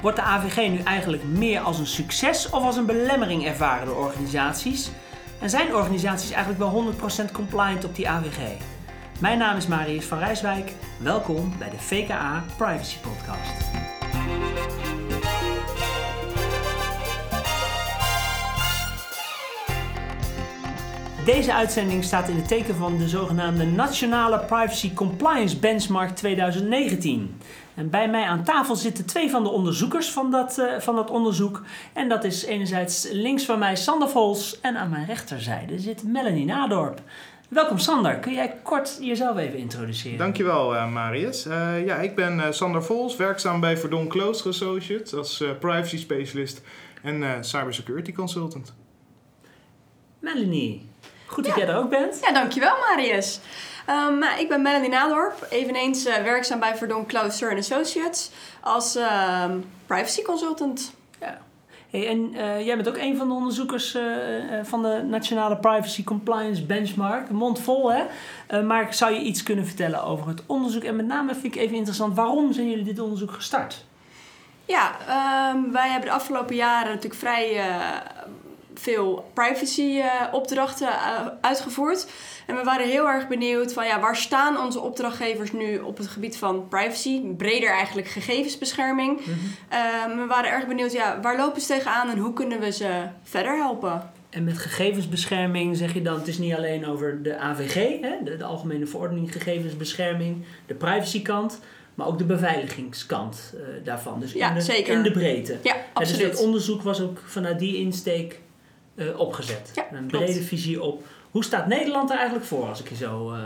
Wordt de AVG nu eigenlijk meer als een succes of als een belemmering ervaren door organisaties? En zijn organisaties eigenlijk wel 100% compliant op die AVG? Mijn naam is Marius van Rijswijk. Welkom bij de VKA Privacy Podcast. Deze uitzending staat in het teken van de zogenaamde Nationale Privacy Compliance Benchmark 2019. En bij mij aan tafel zitten twee van de onderzoekers van dat, uh, van dat onderzoek. En dat is enerzijds links van mij Sander Vols en aan mijn rechterzijde zit Melanie Nadorp. Welkom Sander, kun jij kort jezelf even introduceren? Dankjewel uh, Marius. Uh, ja, ik ben Sander Vols, werkzaam bij Verdon Closer Associates als privacy specialist en cybersecurity consultant. Melanie, goed dat ja. jij er ook bent. Ja, dankjewel Marius. Um, ik ben Melanie Nadorp, eveneens werkzaam bij Verdon Closer Associates als um, privacy consultant. Ja. Hey, en uh, jij bent ook een van de onderzoekers uh, uh, van de Nationale Privacy Compliance Benchmark. Mond vol, hè? maar zou je iets kunnen vertellen over het onderzoek? En met name vind ik even interessant, waarom zijn jullie dit onderzoek gestart? Ja, um, wij hebben de afgelopen jaren natuurlijk vrij veel privacy opdrachten uitgevoerd. En we waren heel erg benieuwd van ja, waar staan onze opdrachtgevers nu op het gebied van privacy? Breder eigenlijk gegevensbescherming. Mm -hmm. um, we waren erg benieuwd, ja, waar lopen ze tegenaan en hoe kunnen we ze verder helpen? En met gegevensbescherming zeg je dan, het is niet alleen over de AVG, hè, de, de Algemene Verordening Gegevensbescherming, de privacykant, maar ook de beveiligingskant uh, daarvan. Dus ja, in, de, zeker. in de breedte. Ja, absoluut. dus het onderzoek was ook vanuit die insteek opgezet. Ja, een brede visie op hoe staat Nederland er eigenlijk voor als ik je zo uh,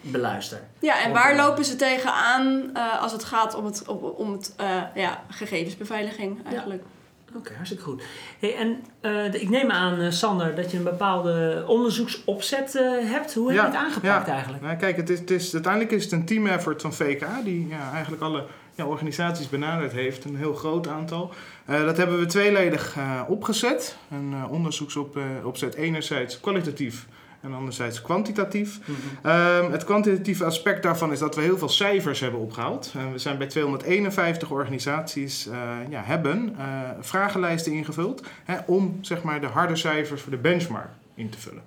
beluister? Ja, en waar lopen ze tegenaan uh, als het gaat om het, om, om het uh, ja, gegevensbeveiliging eigenlijk? Ja. Oké, okay, hartstikke goed. Hey, en uh, ik neem aan, Sander, dat je een bepaalde onderzoeksopzet hebt. Hoe heb je ja, het aangepakt ja. eigenlijk? Nou, kijk, het is, het is, uiteindelijk is het een team effort van VKA, die ja, eigenlijk alle ja, organisaties benaderd heeft, een heel groot aantal. Uh, dat hebben we tweeledig uh, opgezet. Een uh, onderzoeksopzet enerzijds kwalitatief en anderzijds kwantitatief. Mm -hmm. um, het kwantitatieve aspect daarvan is dat we heel veel cijfers hebben opgehaald. Uh, we zijn bij 251 organisaties uh, ja, hebben uh, vragenlijsten ingevuld hè, om zeg maar, de harde cijfers voor de benchmark in te vullen.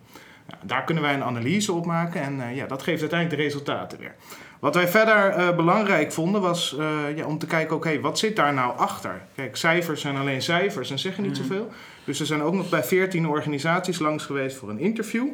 Nou, daar kunnen wij een analyse op maken en ja, dat geeft uiteindelijk de resultaten weer. Wat wij verder uh, belangrijk vonden was uh, ja, om te kijken, oké, okay, wat zit daar nou achter? Kijk, cijfers zijn alleen cijfers en zeggen niet mm. zoveel. Dus er zijn ook nog bij 14 organisaties langs geweest voor een interview.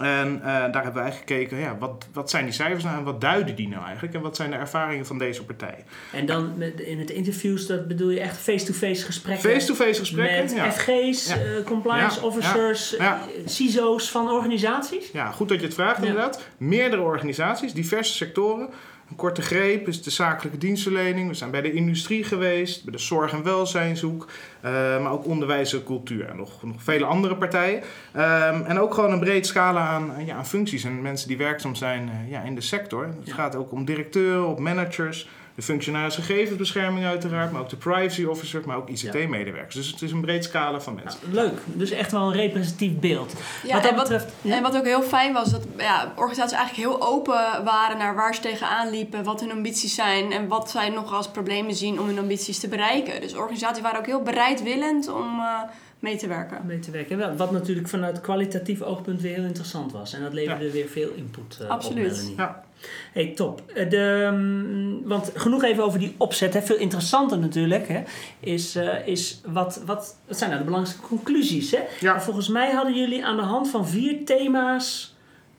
En uh, daar hebben wij gekeken, ja, wat, wat zijn die cijfers nou en wat duiden die nou eigenlijk? En wat zijn de ervaringen van deze partijen? En dan met, in het interviews, dat bedoel je echt face-to-face gesprekken? Face-to-face gesprekken, Met ja. FG's, ja. uh, compliance ja. officers, ja. CISO's van organisaties? Ja, goed dat je het vraagt inderdaad. Meerdere organisaties, diverse sectoren. Een korte greep is de zakelijke dienstverlening. We zijn bij de industrie geweest, bij de zorg- en welzijnshoek, uh, maar ook onderwijs en cultuur en nog, nog vele andere partijen. Um, en ook gewoon een breed scala aan, ja, aan functies en mensen die werkzaam zijn uh, ja, in de sector. Het ja. gaat ook om directeuren, om managers, de functionaris gegevensbescherming uiteraard, maar ook de privacy officer, maar ook ICT-medewerkers. Dus het is een breed scala van mensen. Ja, leuk, dus echt wel een representatief beeld. Ja, wat dat en, betreft, ja? en wat ook heel fijn was, dat ja, organisaties eigenlijk heel open waren naar waar ze tegenaan liepen, wat hun ambities zijn en wat zij nog als problemen zien om hun ambities te bereiken. Dus organisaties waren ook heel bereidwillend om uh, mee te werken. Mee te werken. Wat natuurlijk vanuit kwalitatief oogpunt weer heel interessant was. En dat leverde ja. weer veel input uh, Absoluut. op Melanie. Ja. Hey, top. De, um, want genoeg even over die opzet. Hè. Veel interessanter natuurlijk hè, is, uh, is wat, wat, wat zijn nou de belangrijkste conclusies. Hè? Ja. Volgens mij hadden jullie aan de hand van vier thema's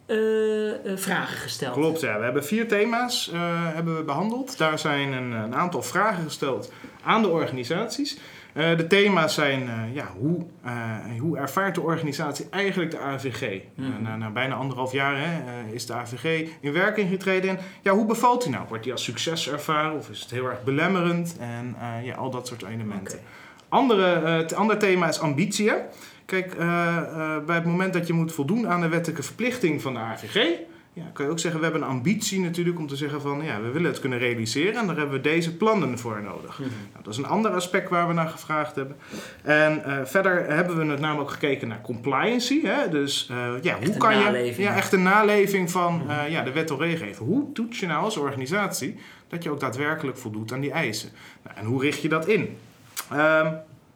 uh, uh, vragen gesteld. Klopt, ja. We hebben vier thema's uh, hebben we behandeld. Daar zijn een, een, aantal vragen gesteld aan de organisaties. Uh, de thema's zijn, uh, ja, hoe, uh, hoe ervaart de organisatie eigenlijk de AVG? Mm. na, na, bijna anderhalf jaar hè, is de AVG in werking getreden. En ja, hoe bevalt die nou? Wordt die als succes ervaren of is het heel erg belemmerend? En ja, al dat soort elementen. Okay. Andere, het andere thema is ambitie. Kijk, bij het moment dat je moet voldoen aan de wettelijke verplichting van de AVG... Ja, kan je ook zeggen, we hebben een ambitie natuurlijk om te zeggen van ja, we willen het kunnen realiseren en daar hebben we deze plannen voor nodig. Mm -hmm. nou, dat is een ander aspect waar we naar gevraagd hebben. En uh, verder hebben we met name ook gekeken naar compliancy. Hè? Dus uh, ja, echt hoe kan naleving. je ja, echt een naleving van mm -hmm. uh, ja, de wet of regelgeving. Hoe toets je nou als organisatie dat je ook daadwerkelijk voldoet aan die eisen? Nou, en hoe richt je dat in? Ehm,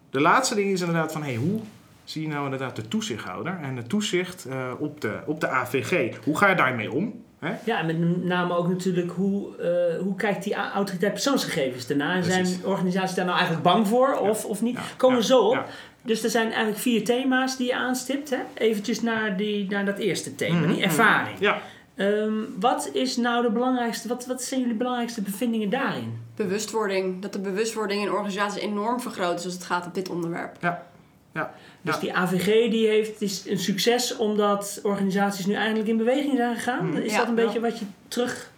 de laatste ding is inderdaad van, hey, hoe zie je nou inderdaad de toezichthouder en de toezicht eh, op, de, op de AVG? Hoe ga je daarmee om? Hè? Ja, en met name ook natuurlijk hoe, eh, hoe kijkt die autoriteit persoonsgegevens ernaar? En zijn organisaties daar nou eigenlijk bang voor of, of niet? Ja, Komen we ja, zo op. ja. Dus er zijn eigenlijk vier thema's die je aanstipt. Hè? Eventjes naar, die, naar dat eerste thema, Mhm, die ervaring. Ja, Ehm, wat is nou de belangrijkste, wat, wat zijn jullie belangrijkste bevindingen daarin? Bewustwording. Dat de bewustwording in organisaties enorm vergroot is als het gaat op dit onderwerp. Dus Ja. die AVG die heeft is een succes omdat organisaties nu eindelijk in beweging zijn gegaan. Mhm. Is Ja. dat een beetje wat je terug...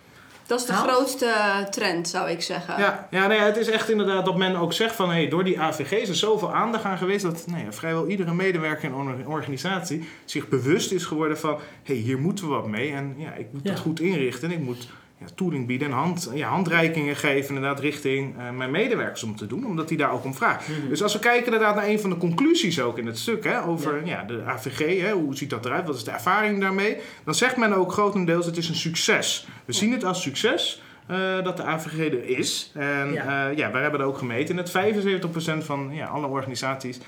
Dat is de Haalt? grootste trend, zou ik zeggen. ja, ja nee, het is echt inderdaad dat men ook zegt van... Hey, door die AVG is er zoveel aandacht aan geweest... dat nou ja, vrijwel iedere medewerker in een organisatie zich bewust is geworden van... hey, hier moeten we wat mee en ja, ik moet Ja. dat goed inrichten... en ik moet ja, tooling bieden en hand, ja, handreikingen geven inderdaad richting eh, mijn medewerkers om te doen... omdat die daar ook om vragen. Mhm. Dus als we kijken inderdaad naar een van de conclusies ook in het stuk... Hè, over ja. de AVG, hè, hoe ziet dat eruit, wat is de ervaring daarmee... dan zegt men ook grotendeels het is een succes. We zien het als succes... eh, dat de AVG er is. En Ja. ja, ja wij hebben dat ook gemeten. En het 75% van ja, alle organisaties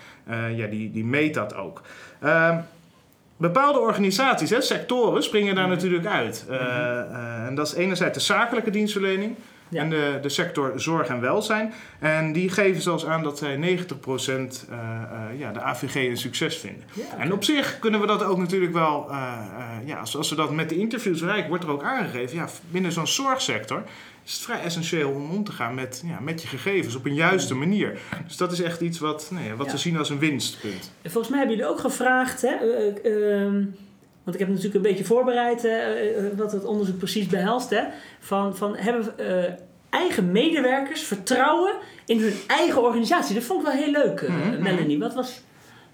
ja, die, die meet dat ook. Bepaalde organisaties, hè, sectoren, springen daar Mhm. natuurlijk uit. Eh, eh, en dat is enerzijds de zakelijke dienstverlening. Ja. En de, de sector zorg en welzijn. En die geven zelfs aan dat zij 90% eh, eh, ja, de AVG een succes vinden. Ja, En op zich kunnen we dat ook natuurlijk wel, ja, als, als we dat met de interviews bereiken, wordt er ook aangegeven, ja, binnen zo'n zorgsector is het vrij essentieel om om te gaan met, ja, met je gegevens op een juiste manier. Dus dat is echt iets wat, nee, wat Ja. we zien als een winstpunt. En Volgens mij hebben jullie ook gevraagd, hè, eh, ehm, want ik heb natuurlijk een beetje voorbereid eh, eh, wat het onderzoek precies behelst. Hè, van, van hebben eh, eigen medewerkers vertrouwen in hun eigen organisatie? Dat vond ik wel heel leuk, eh, Mhm, mhm. Melanie. Wat was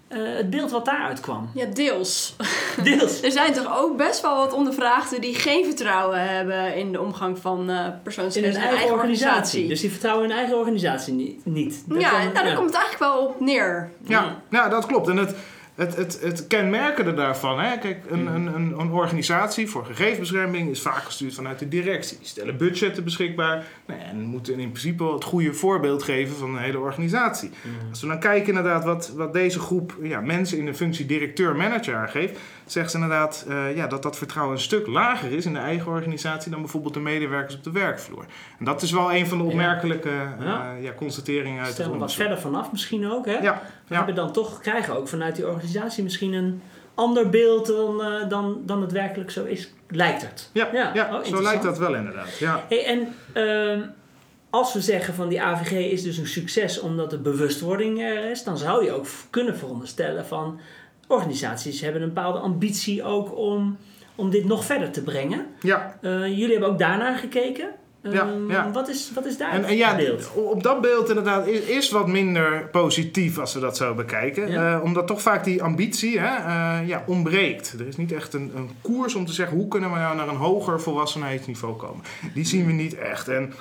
eh, het beeld wat daaruit kwam? Ja, deels. Deels. Er zijn toch ook best wel wat ondervraagden die geen vertrouwen hebben in de omgang van eh In persoonsgegevens hun eigen organisatie. Dus die vertrouwen hun eigen organisatie niet. niet. Dat ja, kwam- nou, daar komt het eigenlijk wel op neer. Ja, ja dat klopt. En het, het, het, het kenmerkende daarvan, hè, kijk, een, Mhm. een, een, een organisatie voor gegevensbescherming is vaak gestuurd vanuit de directie. Die stellen budgetten beschikbaar nou ja, en moeten in principe het goede voorbeeld geven van de hele organisatie. Mhm. Als we dan kijken inderdaad wat, wat deze groep ja, mensen in de functie directeur-manager aangeeft, zegt ze inderdaad eh, ja, dat dat vertrouwen een stuk lager is in de eigen organisatie dan bijvoorbeeld de medewerkers op de werkvloer. En dat is wel een van de Ja. opmerkelijke Ja. eh, ja, constateringen uit Stel het er wat verder vanaf misschien ook. Hè? Ja, We ja. hebben dan toch, krijgen ook vanuit die organisatie misschien een ander beeld dan, eh, dan, dan het werkelijk zo is. Lijkt het. Ja, Ja, ja, oh, zo lijkt dat wel inderdaad. Ja. Hey, en ehm, als we zeggen van die AVG is dus een succes omdat de bewustwording er is, dan zou je ook kunnen veronderstellen van organisaties hebben een bepaalde ambitie ook om, om dit nog verder te brengen. Ja, Eh, jullie hebben ook daarnaar gekeken. Ja, Ehm, ja. Wat, is, wat is daar en, het en ja, beeld? op dat beeld inderdaad is, is wat minder positief als we dat zo bekijken. Ja. Eh, omdat toch vaak die ambitie hè, eh, ja, ontbreekt. Er is niet echt een, een koers om te zeggen hoe kunnen we nou naar een hoger volwassenheidsniveau komen. Die zien we niet echt. En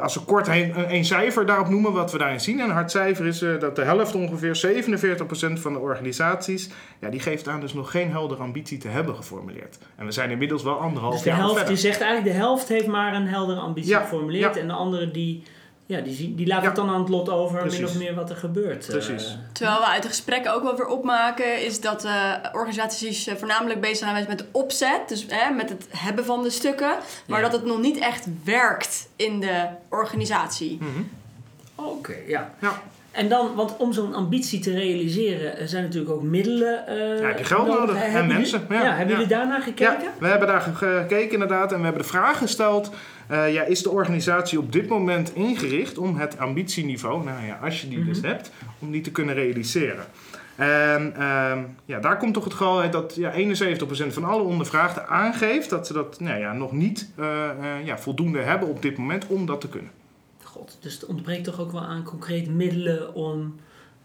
als we kort een, een cijfer daarop noemen, wat we daarin zien. En een hard cijfer is eh, dat de helft ongeveer, 47% van de organisaties, ja, die geeft aan dus nog geen heldere ambitie te hebben geformuleerd. En we zijn inmiddels wel anderhalf Dus de jaar helft, verder. je zegt eigenlijk de helft heeft maar een heldere ambitie Ja, geformuleerd. ja. En de andere die, ja, die, zien- die laat Ja. het dan aan het lot over, min of meer wat er gebeurt. eh. Precies. Terwijl we uit de gesprekken ook wel weer opmaken, is dat eh, organisaties eh, voornamelijk bezig zijn met de opzet, dus hè, met het hebben van de stukken, maar Ja. dat het nog niet echt werkt in de organisatie. Mhm. Oké, ja. Ja. En dan, want om zo'n ambitie te realiseren, er zijn natuurlijk ook middelen. eh, Ja, heb je geld nodig en Hebben jullie- mensen, ja. hebben jullie daarnaar gekeken? Ja, we hebben daar ge- gekeken inderdaad en we hebben de vraag gesteld. eh, ja, is de organisatie op dit moment ingericht om het ambitieniveau, nou ja, als je die dus Mhm. hebt, om die te kunnen realiseren? En ehm, ja, daar komt toch het geval uit dat ja, 71% van alle ondervraagden aangeeft dat ze dat nou ja, nog niet eh, ja, voldoende hebben op dit moment om dat te kunnen. God, dus het ontbreekt toch ook wel aan concrete middelen om,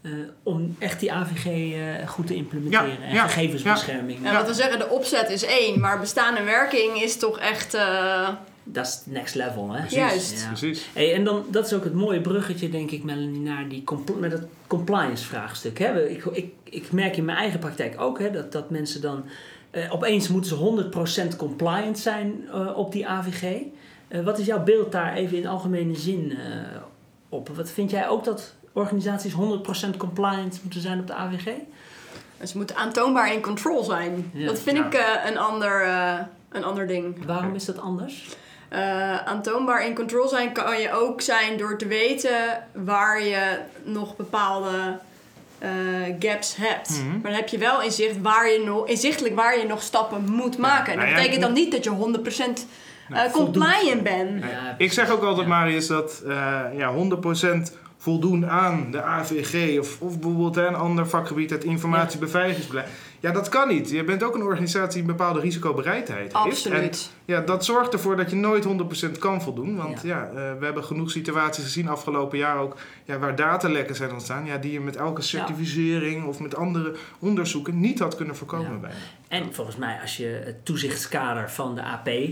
eh, om echt die AVG eh, goed te implementeren. Ja, en ja, gegevensbescherming. En wat we zeggen, de opzet is één, maar bestaan en werking is toch echt. eh, Dat is next level, hè? Precies. Juist. Ja. Precies. Hey, en dan, dat is ook het mooie bruggetje, denk ik, Melanie, naar die compl- met het compliance vraagstuk. Hè? We- Ik, ik, ik merk in mijn eigen praktijk ook hè, dat, dat mensen dan... eh, opeens moeten ze 100% compliant zijn eh, op die AVG. Eh, wat is jouw beeld daar even in algemene zin eh, op? Wat vind jij ook dat organisaties 100% compliant moeten zijn op de AVG? Dus ze moeten aantoonbaar in control zijn. Ja. Dat vind Ja. ik eh, een, ander, eh, een ander ding. Waarom is dat anders? Eh, aantoonbaar in control zijn kan je ook zijn door te weten waar je nog bepaalde eh, gaps hebt. Mhm. Maar dan heb je wel inzicht waar je nog, inzichtelijk waar je nog stappen moet maken. en dat nou ja, betekent dan niet dat je 100% eh, compliant bent. Ja, Ik zeg ook altijd, Ja. Marius, dat eh ja, 100% voldoen aan de AVG of, of bijvoorbeeld hè, een ander vakgebied, het informatiebeveiligingsbeleid. Ja, dat kan niet. Je bent ook een organisatie die een bepaalde risicobereidheid heeft. En Absoluut. ja, dat zorgt ervoor dat je nooit 100% kan voldoen. Want ja, eh, we hebben genoeg situaties gezien afgelopen jaar ook ja, waar datalekken zijn ontstaan. Ja, die je met elke certificering of met andere onderzoeken niet had kunnen voorkomen Ja. bij. En volgens mij, als je het toezichtskader van de AP eh,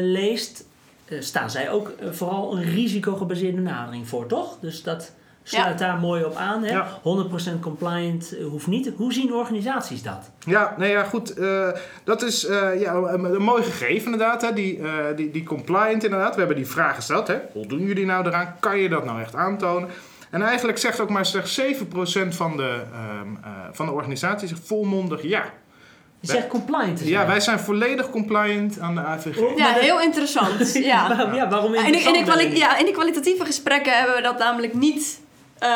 leest, eh, staan zij ook vooral een risicogebaseerde benadering voor, toch? Dus dat sluit daar mooi op aan. Hè? Ja. 100% compliant eh, hoeft niet. Hoe zien organisaties dat? Ja, nee, ja, goed. eh, dat is eh, ja, een, een mooi gegeven inderdaad. Hè? Die, eh, die, die compliant inderdaad. We hebben die vraag gesteld. Hè? Voldoen jullie nou eraan? Kan je dat nou echt aantonen? En eigenlijk zegt ook maar slechts 7% van de, ehm, eh, van de organisatie zegt volmondig ja. Je zegt compliant. Ja, wij zijn volledig compliant aan de AVG. Oh, Ja, heel interessant. Ja. Waarom, ja, waarom En in, de, in, de interessant, ik ja, in de kwalitatieve gesprekken hebben we dat namelijk niet eh,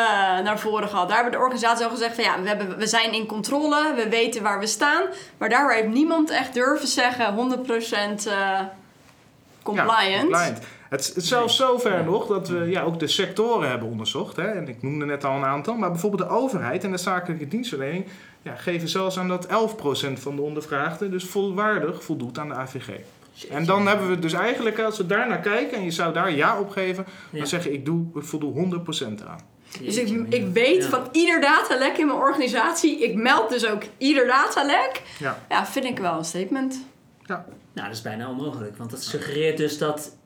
naar voren gehad. Daar hebben de organisaties al gezegd van ja, we, hebben, we zijn in controle, we weten waar we staan. Maar daardoor heeft niemand echt durven zeggen 100% eh, compliant. Ja, compliant. Het is zelfs zover Ja. nog dat we ja, ook de sectoren hebben onderzocht. Hè? En ik noemde net al een aantal. Maar bijvoorbeeld de overheid en de zakelijke dienstverlening ja, geven zelfs aan dat 11% van de ondervraagden dus volwaardig voldoet aan de AVG. En dan hebben we dus eigenlijk, als we daar naar kijken en je zou daar ja op geven, Ja. dan zeg je ik, doe, ik voldoe 100% aan. Dus ik, ik weet ja. van ieder datalek in mijn organisatie. Ik meld dus ook ieder datalek. Ja. Ja, vind ik wel een statement. Nou, dat is bijna onmogelijk. Want dat suggereert dus dat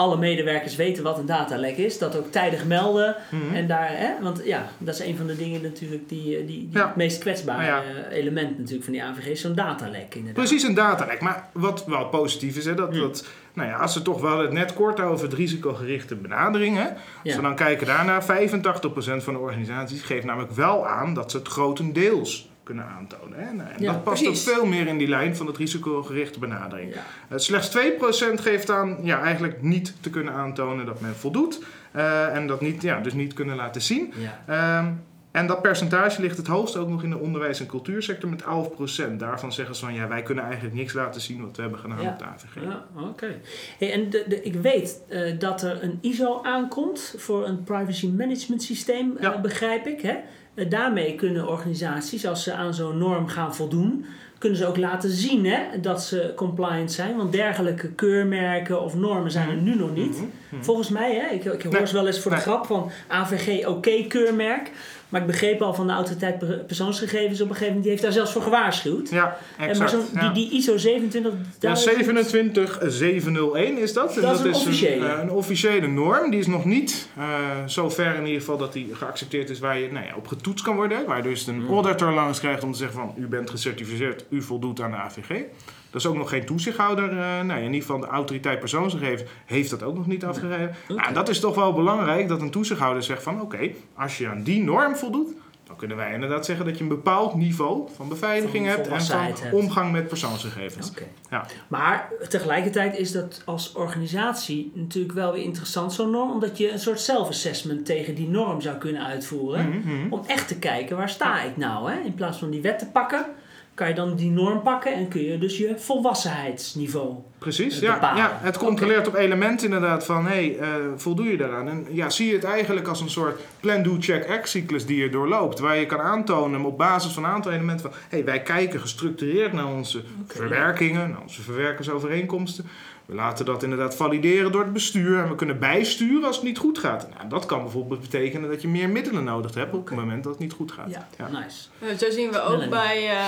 alle medewerkers weten wat een datalek is. Dat ook tijdig melden. Mhm. En daar, hè, want ja, dat is een van de dingen natuurlijk die, eh, die, die Ja. het meest kwetsbare element natuurlijk van die AVG is. Zo'n datalek inderdaad. Precies een datalek. Maar wat wel positief is, hè, dat, Hmm. dat nou ja, als we toch wel het net kort over het risicogerichte benadering. Hè, Als Ja. we dan kijken daarna, 85% van de organisaties geeft namelijk wel aan dat ze het grotendeels kunnen aantonen. Hè. Nou, en Ja, dat past precies. ook veel meer in die lijn van het risicogerichte benadering. Ja. Uh, slechts 2% geeft aan ja, eigenlijk niet te kunnen aantonen dat men voldoet. uh, en dat niet, ja, dus niet kunnen laten zien. Ja. Ehm, en dat percentage ligt het hoogst ook nog in de onderwijs- en cultuursector met 11%. Daarvan zeggen ze van ja, wij kunnen eigenlijk niks laten zien wat we hebben gedaan Ja. op de AVG. Ja, oké. Hey, en de, de, ik weet eh, dat er een ISO aankomt voor een privacy management systeem, eh, begrijp ik. Hè? Eh, daarmee kunnen organisaties, als ze aan zo'n norm gaan voldoen, kunnen ze ook laten zien hè, dat ze compliant zijn. Want dergelijke keurmerken of normen zijn er nu nog niet. Mhm, mhm. Volgens mij, hè, ik, ik hoor Nee, ze wel eens voor de grap van AVG oké keurmerk. Maar ik begreep al van de autoriteit per- persoonsgegevens op een gegeven moment, die heeft daar zelfs voor gewaarschuwd. Ja, En exact. maar zo'n, ja. die, die ISO 27... Ja, 27701 is dat. En Dat is een officiële. eh, een officiële norm. Die is nog niet eh, zo ver in ieder geval dat die geaccepteerd is waar je nou ja, op getoetst kan worden. Waar dus een Hmm. auditor langs krijgt om te zeggen van u bent gecertificeerd, u voldoet aan de AVG. Dat is ook nog geen toezichthouder. eh nou, ja, in ieder geval de autoriteit persoonsgegevens heeft dat ook nog niet afgegeven. Nou, dat is toch wel belangrijk dat een toezichthouder zegt van oké, als je aan die norm voldoet, dan kunnen wij inderdaad zeggen dat je een bepaald niveau van beveiliging Van hebt en van hebt. omgang met persoonsgegevens. Ja. Maar tegelijkertijd is dat als organisatie natuurlijk wel weer interessant, zo'n norm, omdat je een soort self-assessment tegen die norm zou kunnen uitvoeren. Mhm, mhm. Om echt te kijken, waar sta ik nou? Hè? In plaats van die wet te pakken, kan je dan die norm pakken en kun je dus je volwassenheidsniveau. Precies, Het ja, ja. Het controleert op elementen inderdaad van, hé, hey, eh, voldoe je daaraan? En ja, zie je het eigenlijk als een soort plan-do-check-act-cyclus die je doorloopt. Waar je kan aantonen op basis van een aantal elementen van, hé, hey, wij kijken gestructureerd naar onze verwerkingen, naar onze verwerkersovereenkomsten. We laten dat inderdaad valideren door het bestuur en we kunnen bijsturen als het niet goed gaat. Nou, dat kan bijvoorbeeld betekenen dat je meer middelen nodig hebt op het moment dat het niet goed gaat. Ja, Ja. nice. Nou, Zo zien we ook bij eh,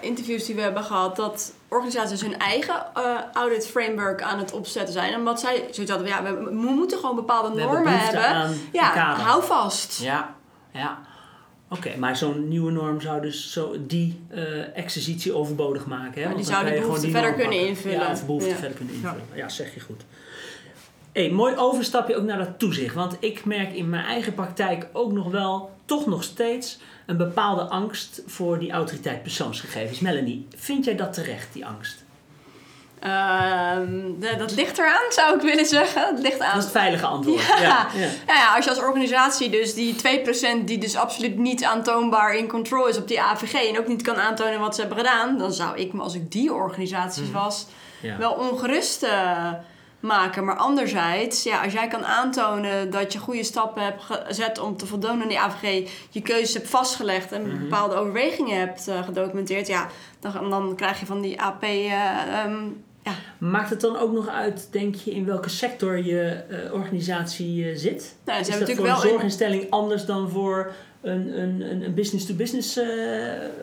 interviews die we hebben gehad dat organisaties hun eigen eh, audit framework aan het opzetten zijn. Omdat zij zoiets hadden, ja, we, we moeten gewoon bepaalde We hebben normen behoefte hebben. Ja, kader. hou vast. Ja, ja. Oké, maar zo'n nieuwe norm zou dus zo die eh, exercitie overbodig maken. Hè? Ja, Want die zou gewoon behoefte die verder kunnen invullen. Ja, of behoefte Ja. verder kunnen invullen. Ja. zeg je goed. Hey, mooi overstapje ook naar dat toezicht. Want ik merk in mijn eigen praktijk ook nog wel, toch nog steeds, een bepaalde angst voor die autoriteit persoonsgegevens. Melanie, vind jij dat terecht, die angst? Ehm, de- dat ligt eraan, zou ik willen zeggen. Het ligt aan. Dat is het veilige antwoord. Ja. ja. Nou ja, als je als organisatie dus die 2% die dus absoluut niet aantoonbaar in control is op die AVG en ook niet kan aantonen wat ze hebben gedaan, dan zou ik me als ik die organisaties was Ja. wel ongerust eh, maken. Maar anderzijds, ja, als jij kan aantonen dat je goede stappen hebt gezet om te voldoen aan die AVG, je keuzes hebt vastgelegd en bepaalde overwegingen hebt eh, gedocumenteerd, ja, dan, dan krijg je van die AP. eh, ehm, ja, Maakt het dan ook nog uit, denk je, in welke sector je eh, organisatie eh, zit? nou, ze is hebben dat voor natuurlijk een wel een- zorginstelling anders dan voor een, een, een, business-to-business eh,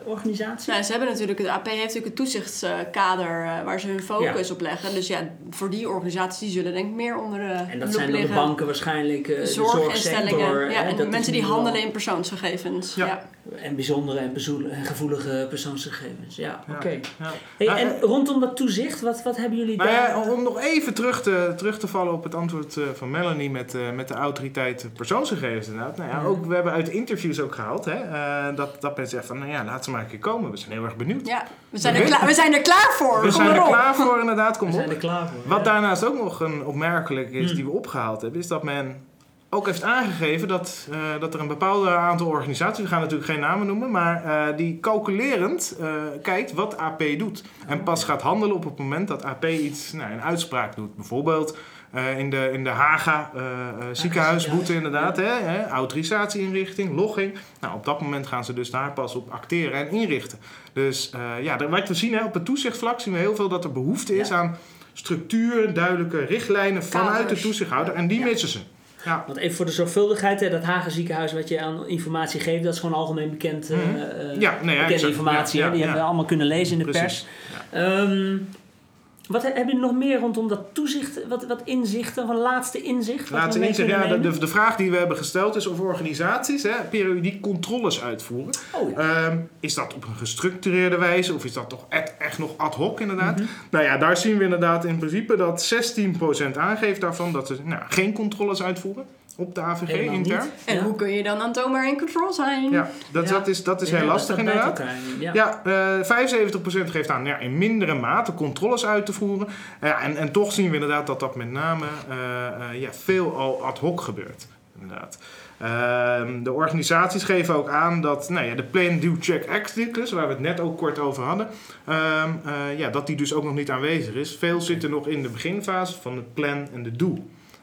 organisatie? Nou, ze hebben natuurlijk, de AP heeft natuurlijk een toezichtskader eh, waar ze hun focus op leggen. Dus ja, voor die organisaties die zullen denk ik meer onder de en dat zijn dan de banken waarschijnlijk, eh, de zorgsector. ja, en dat mensen die handelen in persoonsgegevens. Ja. Ja. En bijzondere en, gevoelige persoonsgegevens. Ja, Ja. oké. Ja. Hey, en rondom dat toezicht, wat, wat hebben jullie Nou daar? ja, om nog even terug te, terug te vallen op het antwoord eh, van Melanie met, eh, met de autoriteit persoonsgegevens inderdaad. Nou ja, ook, we hebben uit interviews ook gehaald hè, eh, dat, dat mensen zeggen van, nou ja, laat ze maar een keer komen. We zijn heel erg benieuwd. Ja, we zijn, er We- klaar, we zijn er klaar voor. We Kom zijn er op. klaar voor inderdaad, kom We op. zijn er klaar voor. Wat ja. daarnaast ook nog een opmerkelijk is Hmm. die we opgehaald hebben, is dat men ook heeft aangegeven dat, eh, dat er een bepaalde aantal organisaties, we gaan natuurlijk geen namen noemen, maar eh, die calculerend eh, kijkt wat AP doet. En pas gaat handelen op het moment dat AP iets, nou, een uitspraak doet. Bijvoorbeeld eh, in, de, in de Haga eh, ziekenhuisboete ziekenhuis, inderdaad, hè, hè, autorisatieinrichting, logging. Nou, op dat moment gaan ze dus daar pas op acteren en inrichten. Dus eh, ja, wat we zien hè, op het toezichtvlak zien we heel veel dat er behoefte is Ja. aan structuur, duidelijke richtlijnen vanuit de toezichthouder. En die missen ze. Ja. Want even voor de zorgvuldigheid, hè, dat Hagen ziekenhuis wat je aan informatie geeft, dat is gewoon algemeen bekend, Mhm. eh, Ja, nee, bekende informatie. Ja, hè, die hebben we allemaal kunnen lezen in de Precies. pers. Ehm, wat he- hebben jullie nog meer rondom dat toezicht, wat, wat inzichten, van laatste inzicht? Laatste inzicht, ja, de, de, vraag die we hebben gesteld is of organisaties hè, periodiek controles uitvoeren. Oh, ja. Ehm, is dat op een gestructureerde wijze of is dat toch echt, echt nog ad hoc inderdaad? Mhm. Nou ja, daar zien we inderdaad in principe dat 16% aangeeft daarvan dat ze nou, geen controles uitvoeren op de AVG Helemaal intern. niet. En Ja. hoe kun je dan aantoonbaar in control zijn? Ja, dat, Ja. dat is, dat is Ja, heel lastig inderdaad. Ja. Ja, eh 75% geeft aan ja, in mindere mate controles uit te voeren. Ja, en, en toch zien we inderdaad dat dat met name eh, eh, ja, veel al ad hoc gebeurt. Inderdaad. Ehm, de organisaties geven ook aan dat nou ja, de Plan, Do, Check, Act cyclus, waar we het net ook kort over hadden, ehm, eh, ja, dat die dus ook nog niet aanwezig is. Veel zitten nog in de beginfase van het plan en de do.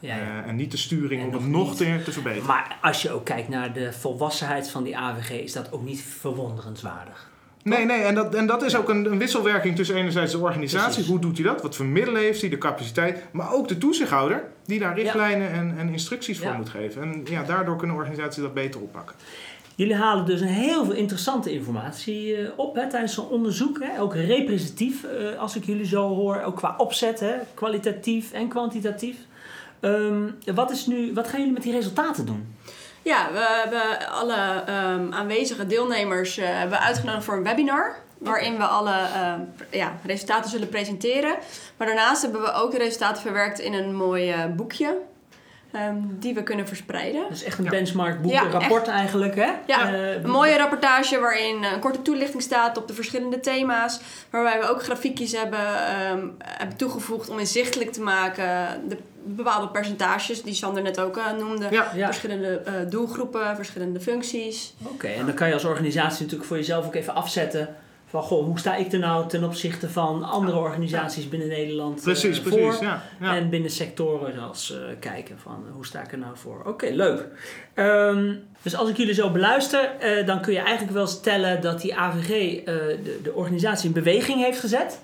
Ja, ja. Eh, en niet de sturing En om nog het nog te, te verbeteren. Maar als je ook kijkt naar de volwassenheid van die AVG, is dat ook niet verwonderenswaardig. Nee, nee, en dat, en dat is ook een, een wisselwerking tussen enerzijds de organisatie, Precies. hoe doet hij dat, wat voor middelen heeft hij, de capaciteit, maar ook de toezichthouder, die daar richtlijnen en, en instructies voor moet geven. En ja, daardoor kunnen organisaties dat beter oppakken. Jullie halen dus een heel veel interessante informatie eh, op hè, tijdens zo'n onderzoek. Hè, ook representatief, eh, als ik jullie zo hoor, ook qua opzet, hè, kwalitatief en kwantitatief. Ehm, wat, is nu, wat gaan jullie met die resultaten doen? Ja, we hebben alle ehm, aanwezige deelnemers eh, hebben uitgenodigd voor een webinar. Waarin we alle ehm, ja, resultaten zullen presenteren. Maar daarnaast hebben we ook de resultaten verwerkt in een mooi eh, boekje. ehm, die we kunnen verspreiden. Dat is echt een Ja. benchmark boek, Ja, een rapport eigenlijk. Hè? Ja, Eh, Een mooie rapportage waarin een korte toelichting staat op de verschillende thema's. Waarbij we ook grafiekjes hebben, ehm, hebben toegevoegd om inzichtelijk te maken de bepaalde percentages die Sander net ook eh, noemde. Ja, Ja. Verschillende eh, doelgroepen, verschillende functies. Oké, en dan kan je als organisatie natuurlijk voor jezelf ook even afzetten. Van, goh, hoe sta ik er nou ten opzichte van andere organisaties binnen Nederland eh, precies, voor? precies. Ja, ja. En binnen sectoren eh, kijken van hoe sta ik er nou voor. Oké, leuk. Ehm, dus als ik jullie zo beluister, eh, dan kun je eigenlijk wel stellen dat die AVG eh, de, de organisatie in beweging heeft gezet.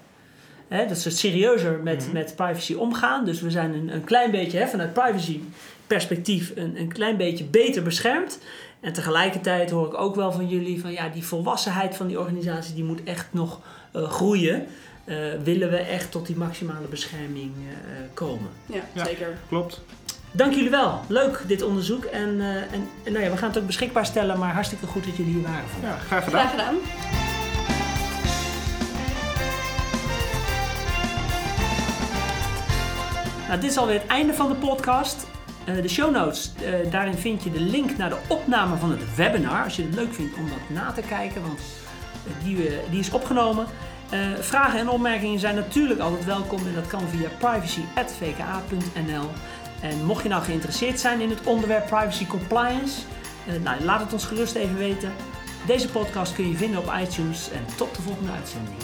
Hè, dat ze serieuzer met, Mhm. met privacy omgaan. Dus we zijn een, een klein beetje hè, vanuit privacy perspectief een, een klein beetje beter beschermd. En tegelijkertijd hoor ik ook wel van jullie van ja, die volwassenheid van die organisatie die moet echt nog eh, groeien. Eh, willen we echt tot die maximale bescherming eh, komen. Ja, Ja. zeker. Klopt. Dank jullie wel. Leuk dit onderzoek. En, eh, en, en nou ja, we gaan het ook beschikbaar stellen, maar hartstikke goed dat jullie hier waren. Ja, graag gedaan. Graag gedaan. Nou, dit is alweer het einde van de podcast. Eh, de show notes, eh, daarin vind je de link naar de opname van het webinar. Als je het leuk vindt om dat na te kijken, want eh, die, die is opgenomen. Vragen en opmerkingen zijn natuurlijk altijd welkom en dat kan via privacy.vka.nl. En mocht je nou geïnteresseerd zijn in het onderwerp privacy compliance, nou, laat het ons gerust even weten. Deze podcast kun je vinden op iTunes en tot de volgende uitzending.